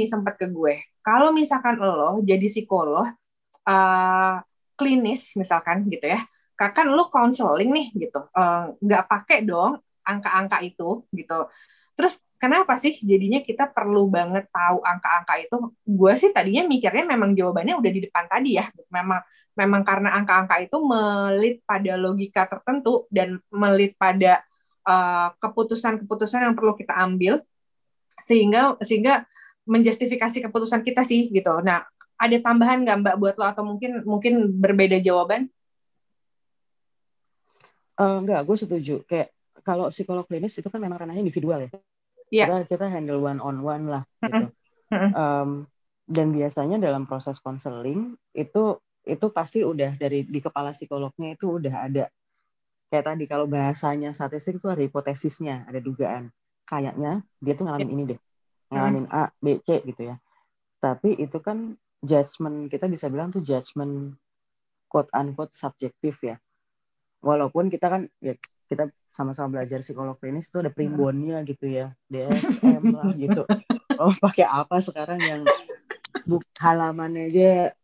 gini sempat ke gue. Kalau misalkan lo jadi psikolog uh, klinis misalkan gitu ya kan lo konseling nih gitu. Uh, nggak pakai dong angka-angka itu gitu terus kenapa sih jadinya kita perlu banget tahu angka-angka itu gue sih tadinya mikirnya memang jawabannya udah di depan tadi ya memang memang karena angka-angka itu melit pada logika tertentu dan melit pada uh, keputusan-keputusan uh, yang perlu kita ambil sehingga sehingga menjustifikasi keputusan kita sih gitu. Nah, ada tambahan nggak Mbak buat lo atau mungkin mungkin berbeda jawaban? Uh, enggak, gue setuju. Kayak kalau psikolog klinis itu kan memang ranahnya individual ya. Yeah. Kita kita handle one on one lah gitu. Um, dan biasanya dalam proses konseling itu itu pasti udah dari di kepala psikolognya itu udah ada kayak tadi kalau bahasanya statistik itu ada hipotesisnya, ada dugaan. Kayaknya dia tuh ngalamin yeah. ini deh ngalamin. A, B, C gitu ya. Tapi itu kan judgement kita bisa bilang tuh judgement quote unquote subjektif ya. Walaupun kita kan ya kita sama-sama belajar psikolog klinis itu ada primbonnya gitu ya, DSM lah gitu. Oh pakai apa sekarang yang buk halamannya aja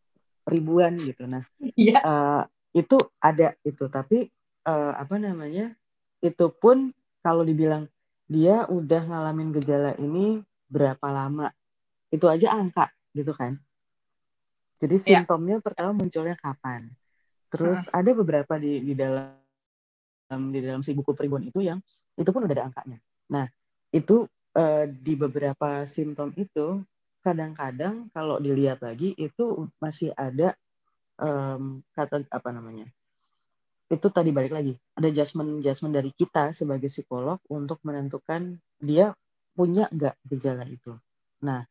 ribuan gitu. Nah, yeah. Iya. uh, itu ada itu, tapi uh, apa namanya? Itu pun kalau dibilang dia udah ngalamin gejala ini berapa lama itu aja angka gitu kan jadi iya. simptomnya yeah. pertama munculnya kapan terus hmm. ada beberapa di di dalam di dalam si buku primbon itu yang itu pun udah ada angkanya nah itu uh, di beberapa simptom itu kadang-kadang kalau dilihat lagi itu masih ada um, kata apa namanya itu tadi balik lagi ada adjustment adjustment dari kita sebagai psikolog untuk menentukan dia punya nggak gejala itu. Nah,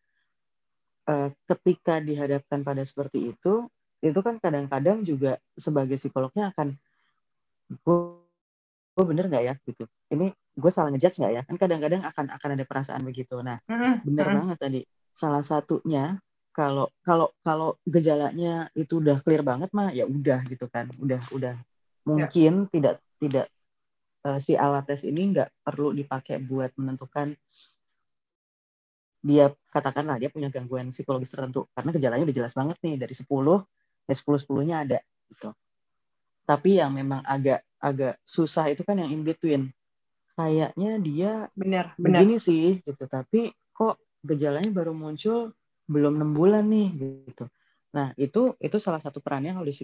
eh, ketika dihadapkan pada seperti itu, itu kan kadang-kadang juga sebagai psikolognya akan gue bener nggak ya gitu. Ini gue salah ngejudge nggak ya? Kan kadang-kadang akan akan ada perasaan begitu. Nah, bener banget tadi. Salah satunya kalau kalau kalau gejalanya itu udah clear banget mah ya udah gitu kan. Udah udah ya. mungkin ya. tidak tidak uh, si alat tes ini nggak perlu dipakai buat menentukan dia katakanlah dia punya gangguan psikologis tertentu karena gejalanya udah jelas banget nih dari 10 dari 10 10-nya ada gitu. Tapi yang memang agak agak susah itu kan yang in between. Kayaknya dia benar begini sih gitu, tapi kok gejalanya baru muncul belum enam bulan nih gitu. Nah, itu itu salah satu perannya kalau di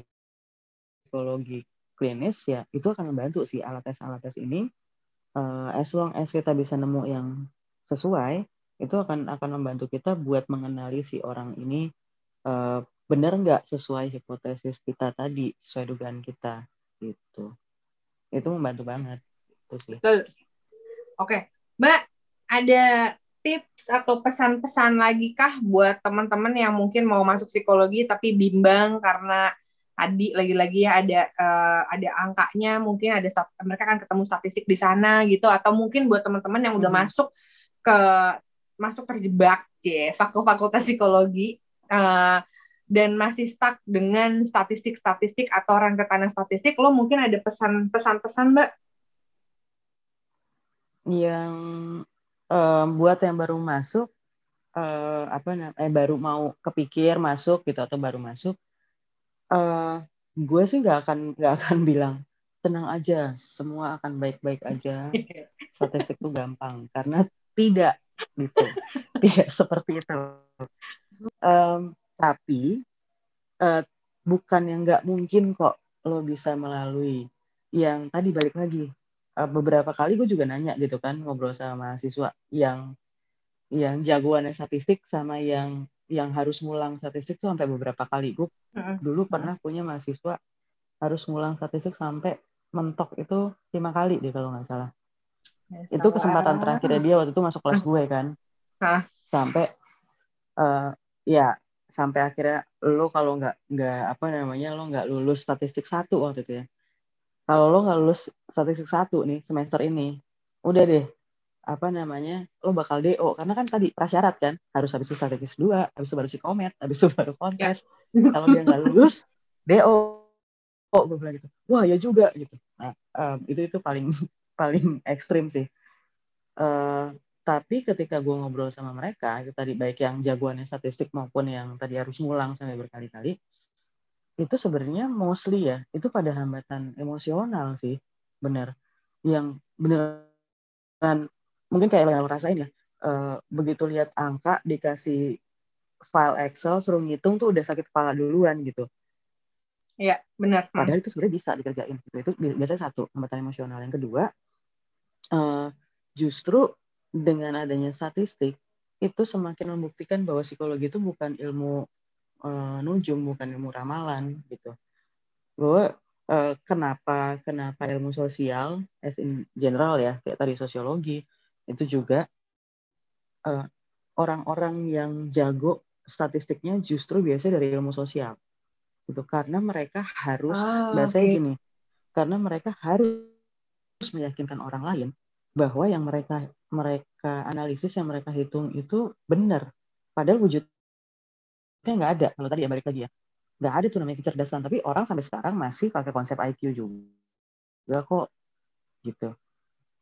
psikologi klinis ya itu akan membantu sih alat tes alat tes ini uh, as long as kita bisa nemu yang sesuai itu akan akan membantu kita buat mengenali si orang ini uh, benar nggak sesuai hipotesis kita tadi sesuai dugaan kita gitu itu membantu banget itu sih Betul. oke mbak ada tips atau pesan-pesan lagi kah buat teman-teman yang mungkin mau masuk psikologi tapi bimbang karena tadi lagi-lagi ya ada uh, ada angkanya mungkin ada mereka akan ketemu statistik di sana gitu atau mungkin buat teman-teman yang udah hmm. masuk ke masuk terjebak c fakultas psikologi uh, dan masih stuck dengan statistik-statistik atau rentetan statistik lo mungkin ada pesan-pesan-pesan mbak? Yang um, buat yang baru masuk uh, apa namanya eh, baru mau kepikir masuk gitu atau baru masuk uh, gue sih nggak akan nggak akan bilang tenang aja semua akan baik-baik aja. Statistik itu gampang karena tidak gitu. Tidak seperti itu. Um, tapi uh, bukan yang nggak mungkin kok lo bisa melalui. Yang tadi balik lagi uh, beberapa kali gue juga nanya gitu kan ngobrol sama mahasiswa yang yang jagoannya statistik sama yang yang harus ngulang statistik tuh sampai beberapa kali. Gue uh dulu pernah punya mahasiswa harus ngulang statistik sampai mentok itu lima kali deh kalau nggak salah. Ya, itu kesempatan terakhirnya dia waktu itu masuk kelas gue kan. Hah? Sampai uh, ya sampai akhirnya lo kalau nggak nggak apa namanya lo nggak lulus statistik satu waktu itu ya. Kalau lo nggak lulus statistik satu nih semester ini, udah deh apa namanya lo bakal do karena kan tadi prasyarat kan harus habis itu statistik dua habis itu baru si komet habis itu baru kontes. Ya. kalau dia nggak lulus DO oh gue bilang gitu wah ya juga gitu. Nah um, itu itu paling paling ekstrim sih. Uh, tapi ketika gue ngobrol sama mereka itu tadi baik yang jagoannya statistik maupun yang tadi harus ngulang sampai berkali-kali itu sebenarnya mostly ya itu pada hambatan emosional sih bener yang beneran mungkin kayak yang rasain ya uh, begitu lihat angka dikasih file Excel suruh ngitung tuh udah sakit kepala duluan gitu Iya, benar. Hmm. Padahal itu sebenarnya bisa dikerjain. Gitu. Itu biasanya satu, hambatan emosional. Yang kedua, uh, justru dengan adanya statistik, itu semakin membuktikan bahwa psikologi itu bukan ilmu uh, nujum, bukan ilmu ramalan gitu. Bahwa uh, kenapa kenapa ilmu sosial, as in general ya, kayak tadi sosiologi, itu juga orang orang-orang yang jago statistiknya justru biasa dari ilmu sosial gitu karena mereka harus ah, bahasa okay. gini karena mereka harus meyakinkan orang lain bahwa yang mereka mereka analisis yang mereka hitung itu benar. Padahal wujudnya nggak ada. Kalau tadi ya balik lagi ya. Nggak ada tuh namanya kecerdasan. Tapi orang sampai sekarang masih pakai konsep IQ juga kok gitu.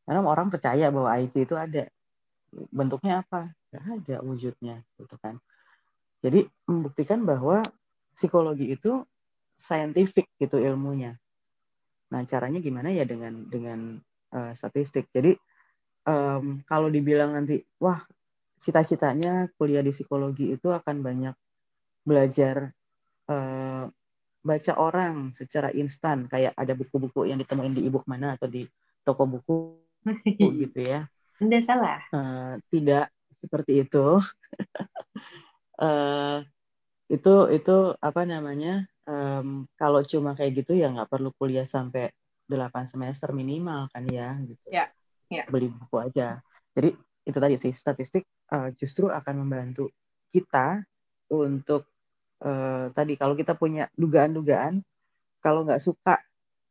Karena orang percaya bahwa IQ itu ada. Bentuknya apa? Nggak ada wujudnya gitu kan. Jadi membuktikan bahwa psikologi itu scientific gitu ilmunya. Nah caranya gimana ya dengan dengan uh, statistik. Jadi um, kalau dibilang nanti wah cita-citanya kuliah di psikologi itu akan banyak belajar uh, baca orang secara instan kayak ada buku-buku yang ditemuin di ebook mana atau di toko buku gitu ya. Tidak salah. Uh, tidak seperti itu. uh, itu itu apa namanya um, kalau cuma kayak gitu ya nggak perlu kuliah sampai 8 semester minimal kan ya gitu ya, ya. beli buku aja jadi itu tadi sih statistik uh, justru akan membantu kita untuk uh, tadi kalau kita punya dugaan-dugaan kalau nggak suka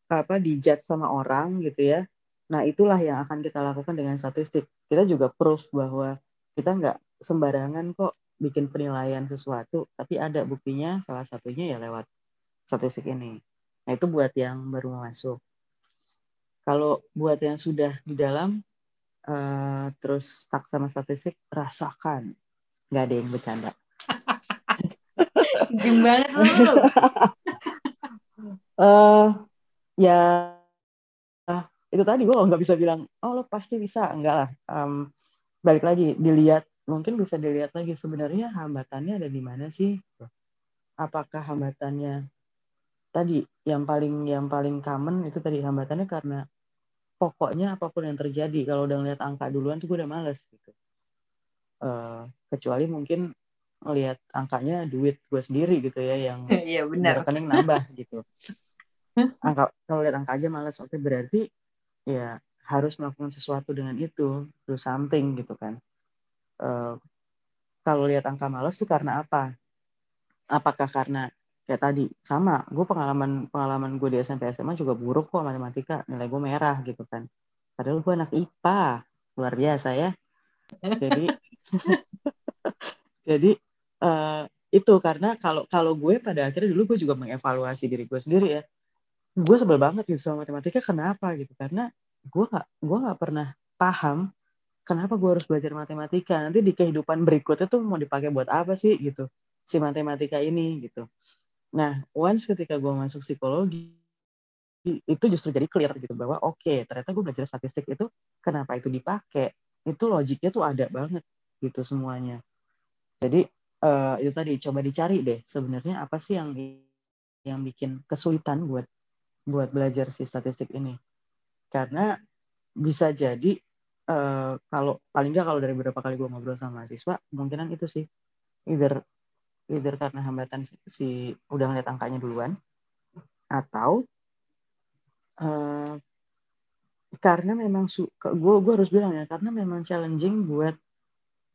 apa dijat sama orang gitu ya nah itulah yang akan kita lakukan dengan statistik kita juga proof bahwa kita nggak sembarangan kok bikin penilaian sesuatu, tapi ada buktinya salah satunya ya lewat statistik ini. Nah itu buat yang baru masuk. Kalau buat yang sudah di dalam uh, terus stuck sama statistik, rasakan. Nggak ada yang bercanda. Lu. uh, ya itu tadi gue nggak bisa bilang oh lo pasti bisa enggak lah um, balik lagi dilihat mungkin bisa dilihat lagi sebenarnya hambatannya ada di mana sih? Apakah hambatannya tadi yang paling yang paling common itu tadi hambatannya karena pokoknya apa pun yang terjadi kalau udah ngeliat angka duluan tuh gue udah males gitu. Uh, kecuali mungkin ngelihat angkanya duit gue sendiri gitu ya yang iya, benar. rekening nambah gitu. Angka kalau lihat angka aja males oke berarti ya harus melakukan sesuatu dengan itu, do something gitu kan. Eh, kalau lihat angka malas tuh karena apa? Apakah karena kayak tadi sama, gue pengalaman pengalaman gue di SMP SMA juga buruk kok matematika, nilai gue merah gitu kan. Padahal gue anak IPA, luar biasa ya. Jadi jadi uh, itu karena kalau kalau gue pada akhirnya dulu gue juga mengevaluasi diri gue sendiri ya. Gue sebel banget gitu sama matematika. Kenapa gitu? Karena gue gak gue nggak pernah paham kenapa gue harus belajar matematika. Nanti di kehidupan berikutnya tuh mau dipakai buat apa sih gitu? Si matematika ini gitu nah once ketika gue masuk psikologi itu justru jadi clear gitu bahwa oke okay, ternyata gue belajar statistik itu kenapa itu dipakai? Itu logiknya tuh ada banget gitu semuanya. Jadi uh, itu tadi coba dicari deh sebenarnya apa sih yang yang bikin kesulitan buat buat belajar si statistik ini. Karena bisa jadi uh, kalau paling nggak kalau dari beberapa kali gue ngobrol sama mahasiswa kemungkinan itu sih. Either either karena hambatan si, udah ngeliat angkanya duluan atau uh, karena memang gue gue harus bilang ya karena memang challenging buat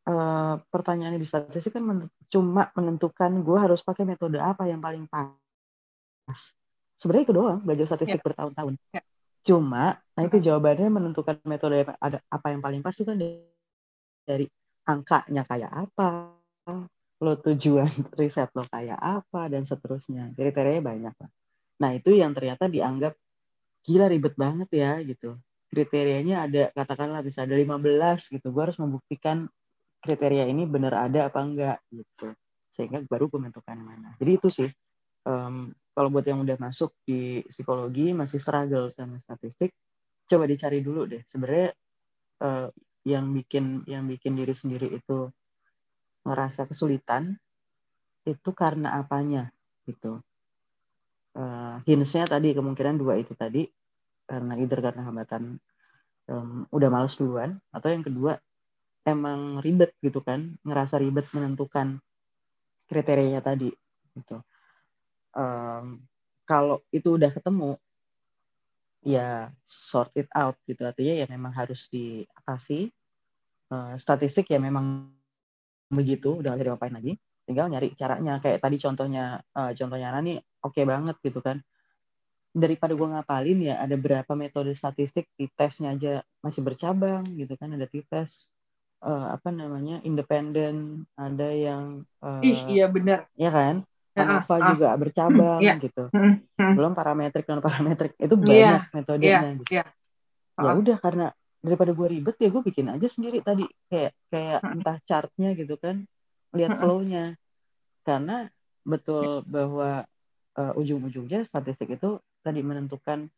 uh, pertanyaan di statistik kan men cuma menentukan gue harus pakai metode apa yang paling pas sebenarnya itu doang belajar statistik yeah. bertahun-tahun yeah. Cuma, nah itu jawabannya menentukan metode apa yang paling pas itu kan dari, angkanya kayak apa, lo tujuan riset lo kayak apa dan seterusnya. Kriterianya banyak lah. nah itu yang ternyata dianggap gila ribet banget ya gitu. Kriterianya ada katakanlah bisa ada 15 gitu. Gue harus membuktikan kriteria ini benar ada apa enggak gitu. Sehingga baru menentukan mana. Jadi itu sih um, kalau buat yang udah masuk di psikologi masih struggle sama statistik coba dicari dulu deh. Sebenarnya uh, yang bikin yang bikin diri sendiri itu ngerasa kesulitan itu karena apanya gitu. Uh, hintsnya tadi kemungkinan dua itu tadi karena either karena hambatan um, udah males duluan atau yang kedua emang ribet gitu kan ngerasa ribet menentukan kriterianya tadi gitu. Um, kalau itu udah ketemu ya sort it out gitu. Artinya ya memang harus diatasi uh, statistik ya memang begitu udah gak bisa diapain lagi tinggal nyari caranya. Kayak tadi contohnya uh, contohnya Nani oke okay banget gitu kan. Daripada gue ngapalin ya ada berapa metode statistik di tesnya aja masih bercabang gitu kan ada tes uh, apa namanya independen ada yang uh, ih iya benar ya kan? Apa uh, uh, juga bercabang uh, gitu. Belum parametrik dan parametrik itu iya, banyak yeah, metodenya yeah, gitu. Yeah. Ya udah karena daripada gue ribet ya gue bikin aja sendiri tadi kayak kayak entah chartnya gitu kan lihat flow-nya karena betul bahwa uh, ujung-ujungnya statistik itu tadi menentukan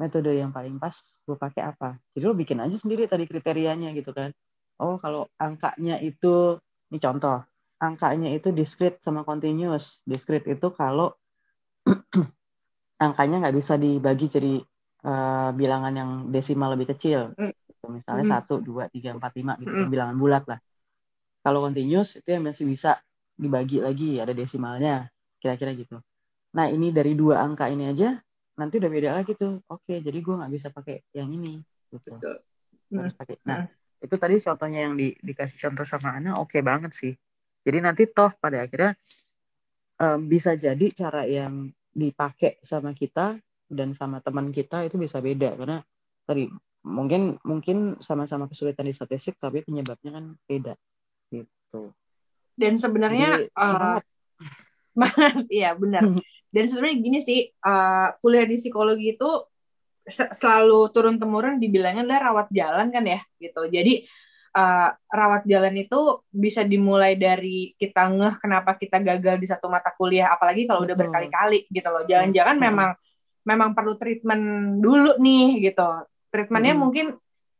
metode yang paling pas gue pakai apa. Jadi lo bikin aja sendiri tadi kriterianya gitu kan. Oh kalau angkanya itu, ini contoh, angkanya itu discrete sama continuous. Discrete itu kalau angkanya nggak bisa dibagi jadi uh, bilangan yang desimal lebih kecil. Gitu. Misalnya hmm. satu, dua, tiga, empat, lima gitu, mm. bilangan bulat lah. Kalau continuous itu yang masih bisa dibagi lagi, ada desimalnya, kira-kira gitu. Nah ini dari dua angka ini aja nanti udah beda lagi tuh. Oke, jadi gue nggak bisa pakai yang ini. Gitu. Harus pakai. Nah itu tadi contohnya yang di, dikasih contoh sama Ana oke okay banget sih. Jadi nanti toh pada akhirnya um, bisa jadi cara yang dipakai sama kita dan sama teman kita itu bisa beda. Karena tadi mungkin mungkin sama-sama kesulitan di statistik tapi penyebabnya kan beda. Gitu. Dan sebenarnya Jadi, uh, semangat, iya benar. dan sebenarnya gini sih uh, kuliah di psikologi itu selalu turun temurun dibilangnya adalah rawat jalan kan ya gitu. Jadi uh, rawat jalan itu bisa dimulai dari kita ngeh kenapa kita gagal di satu mata kuliah apalagi kalau udah berkali-kali gitu loh. Jangan-jangan hmm. Memang perlu treatment dulu nih gitu. Treatmentnya hmm. mungkin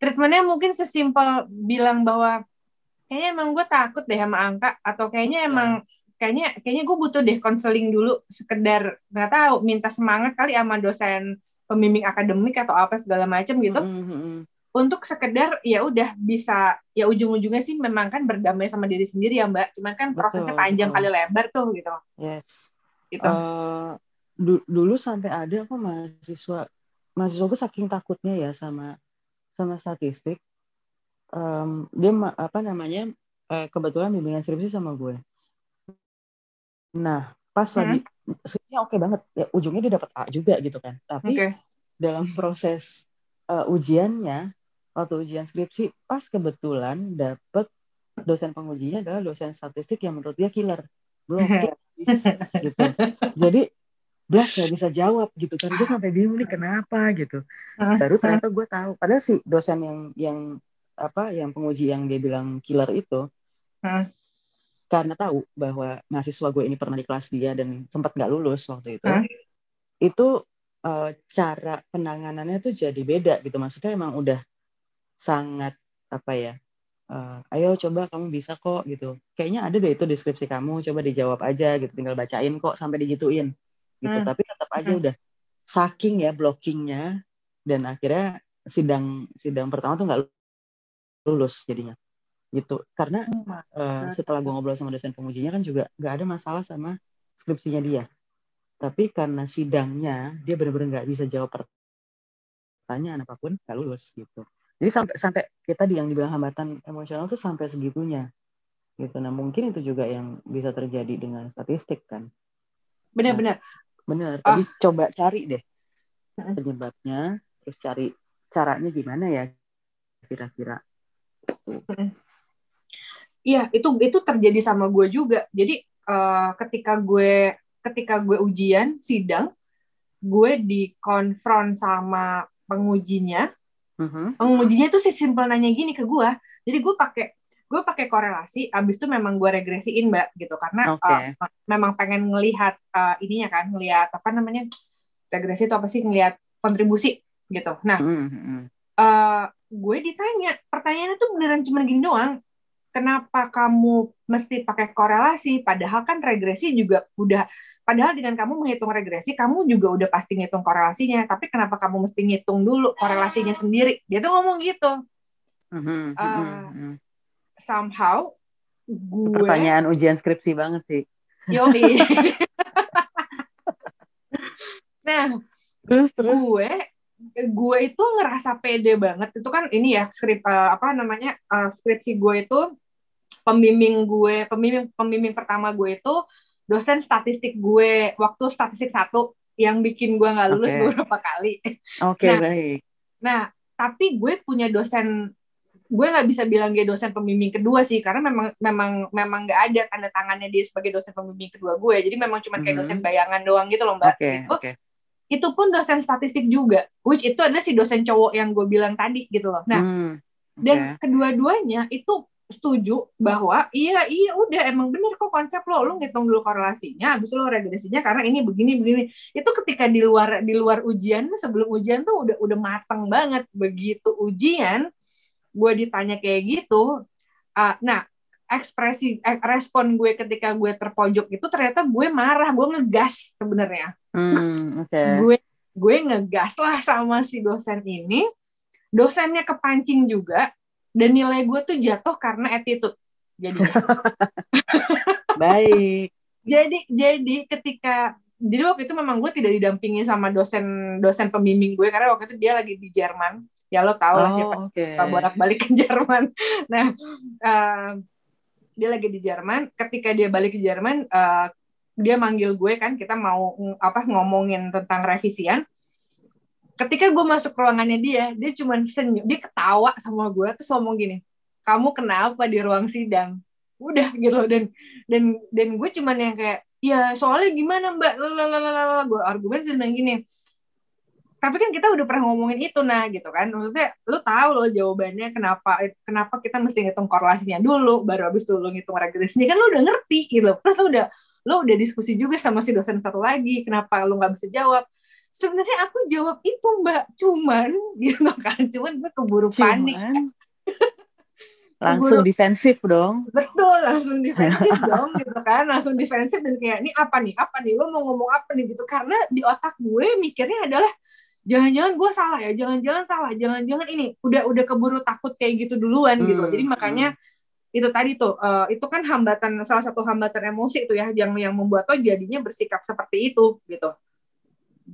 treatmentnya mungkin sesimpel bilang bahwa kayaknya emang gue takut deh sama angka atau kayaknya emang kayaknya kayaknya gue butuh deh konseling dulu sekedar nggak tahu minta semangat kali sama dosen pembimbing akademik atau apa segala macam gitu. Mm -hmm. untuk sekedar ya udah bisa ya ujung-ujungnya sih memang kan berdamai sama diri sendiri ya mbak. Cuman kan prosesnya betul, panjang betul. kali lebar tuh gitu. Yes. Gitu. Uh, du dulu sampai ada aku mahasiswa mahasiswa gue saking takutnya ya sama sama statistik um, dia apa namanya uh, kebetulan bimbingan skripsi sama gue Nah, pas hmm. lagi skripsinya oke okay banget, ya ujungnya dia dapat A juga gitu kan. Tapi okay. dalam proses uh, ujiannya, waktu ujian skripsi, pas kebetulan dapat dosen pengujinya adalah dosen statistik yang menurut dia killer. Belum gitu. Jadi Blas nggak bisa jawab gitu. Kan gue sampai bingung nih kenapa gitu. Baru ternyata gue tahu. Padahal si dosen yang yang apa yang penguji yang dia bilang killer itu karena tahu bahwa mahasiswa gue ini pernah di kelas dia dan sempat nggak lulus waktu itu hmm? itu uh, cara penanganannya tuh jadi beda gitu. Maksudnya emang udah sangat apa ya uh, ayo coba kamu bisa kok gitu. Kayaknya ada deh itu deskripsi kamu coba dijawab aja gitu. Tinggal bacain kok sampai digituin gitu. Hmm. tapi tetap aja hmm. udah saking ya blockingnya dan akhirnya sidang sidang pertama tuh nggak lulus jadinya. Gitu. Karena uh, setelah gue ngobrol sama dosen pengujinya kan juga nggak ada masalah sama skripsinya dia. Tapi karena sidangnya dia benar-benar nggak bisa jawab pertanyaan apa pun nggak lulus gitu. Jadi sampai sampai kita di yang dibilang hambatan emosional tuh sampai segitunya. Gitu. Nah mungkin itu juga yang bisa terjadi dengan statistik kan. Benar-benar benar tapi oh. coba cari deh penyebabnya terus cari caranya gimana ya kira-kira Iya, itu itu terjadi sama gue juga. Jadi uh, ketika gue ketika gue ujian sidang, gue dikonfront sama pengujinya. Mhm. Pengujinya tuh si simpel nanya gini ke gue. Jadi gue pakai gue pakai korelasi, abis itu memang gue regresiin mbak gitu karena Oke. uh, memang pengen ngelihat uh, ininya kan, ngelihat apa namanya regresi itu apa sih ngelihat kontribusi gitu. Nah Mhm. uh, gue ditanya pertanyaannya tuh beneran cuma gini doang kenapa kamu mesti pakai korelasi padahal kan regresi juga udah padahal dengan kamu menghitung regresi kamu juga udah pasti ngitung korelasinya tapi kenapa kamu mesti ngitung dulu korelasinya sendiri dia tuh ngomong gitu Mhm. Uh, Mhm. Somehow gue Pertanyaan ujian skripsi banget sih. yoi nah Terus terus. gue gue itu ngerasa pede banget itu kan ini ya skrip eh, apa namanya eh, skripsi gue itu pembimbing gue pembimbing pembimbing pertama gue itu dosen statistik gue waktu statistik satu yang bikin gue nggak lulus Oke. beberapa kali Oke Nah, baik. nah tapi gue punya dosen gue nggak bisa bilang dia dosen pembimbing kedua sih karena memang memang memang nggak ada tanda tangannya dia sebagai dosen pembimbing kedua gue jadi memang cuma kayak dosen bayangan doang gitu loh mbak Oke itu oke. itu pun dosen statistik juga, which itu adalah si dosen cowok yang gue bilang tadi gitu loh. Nah, Hmm, oke. dan kedua-duanya itu setuju bahwa iya iya udah emang bener kok konsep lo lo ngitung dulu korelasinya habis lo regresinya karena ini begini begini itu ketika di luar di luar ujian sebelum ujian tuh udah udah matang banget begitu ujian gue ditanya kayak gitu ah, nah ekspresi eh, respon gue ketika gue terpojok itu ternyata gue marah gue ngegas sebenarnya Hmm, oke. gue gue ngegas lah sama si dosen ini dosennya kepancing juga dan nilai gue tuh jatuh karena attitude jadinya Baik. jadi jadi ketika jadi waktu itu memang gue tidak didampingi sama dosen dosen pembimbing gue karena waktu itu dia lagi di Jerman ya lo tau lah Oh, oke. bolak balik ke Jerman. Nah eh, dia lagi di Jerman. Ketika dia balik ke Jerman eh, dia manggil gue kan kita mau apa ngomongin tentang revisian. Ketika gue masuk ke ruangannya dia dia cuma senyum dia ketawa sama gue terus ngomong gini kamu kenapa di ruang sidang? Udah gitu loh. Dan dan dan gue cuman yang kayak ya soalnya gimana mbak? Lalalala gue argumen sih gini tapi kan kita udah pernah ngomongin itu nah gitu kan. Maksudnya lu tahu loh jawabannya kenapa kenapa kita mesti ngitung korelasinya dulu baru habis itu lu ngitung regresinya kan lu udah ngerti gitu. Terus lu udah lu udah diskusi juga sama si dosen satu lagi kenapa lu nggak bisa jawab. Sebenarnya aku jawab itu mbak. Cuman gitu kan. Cuman gue keburu panik. Cuman, langsung defensif dong. betul langsung defensif dong gitu kan. Langsung defensif dan kayak ini apa nih? Apa nih? Lo mau ngomong apa nih? Gitu. Karena di otak gue mikirnya adalah jangan-jangan gue salah ya jangan-jangan salah jangan-jangan ini udah udah keburu takut kayak gitu duluan gitu Hmm, jadi makanya itu tadi tuh eh, itu kan hambatan salah satu hambatan emosi itu ya yang yang membuat lo jadinya bersikap seperti itu gitu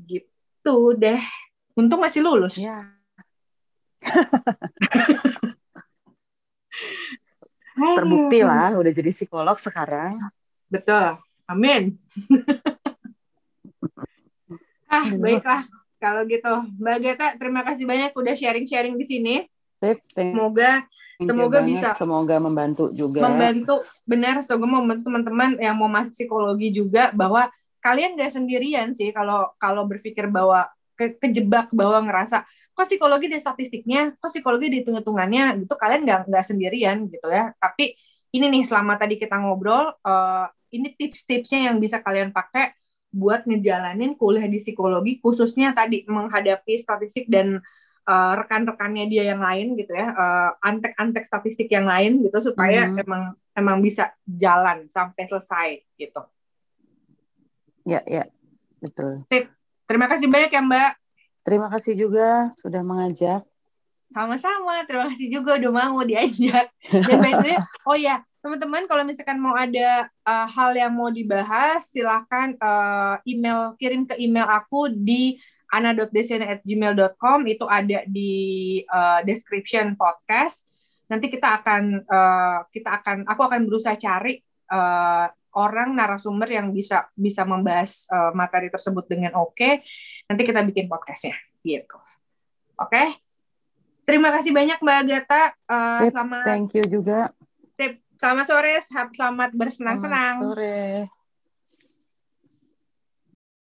gitu deh untung masih lulus Ya. Terbukti lah udah jadi psikolog sekarang. Betul. Amin. ah, baiklah. Kalau gitu, Mbak Geta, terima kasih banyak udah sharing-sharing di sini. Sip, thank Semoga you semoga banget. bisa Semoga membantu juga. membantu benar semoga membantu teman-teman yang mau masuk psikologi juga bahwa kalian gak sendirian sih kalau kalau berpikir bahwa ke, kejebak bahwa ngerasa kok psikologi di statistiknya, kok psikologi di hitung-hitungannya gitu kalian nggak nggak sendirian gitu ya. Tapi ini nih selama tadi kita ngobrol eh, ini tips-tipsnya yang bisa kalian pakai buat ngejalanin kuliah di psikologi khususnya tadi menghadapi statistik dan eh, rekan-rekannya dia yang lain gitu ya eh, antek-antek statistik yang lain gitu supaya Mhm. emang emang bisa jalan sampai selesai gitu. Ya, ya. Betul. Terima kasih banyak ya Mbak. Terima kasih juga sudah mengajak. Sama-sama. Terima kasih juga udah mau diajak. Dan by the way, oh ya teman-teman kalau misalkan mau ada uh, hal yang mau dibahas silahkan uh, email kirim ke email aku di ana.desena@gmail.com itu ada di uh, description podcast. Nanti kita akan uh, kita akan aku akan berusaha cari uh, orang narasumber yang bisa bisa membahas uh, materi tersebut dengan oke. Nanti kita bikin podcastnya gitu. Oke. Terima kasih banyak Mbak Agatha. Uh, Sip, selamat Thank you juga. Selamat sore, selamat bersenang-senang. Selamat Sore.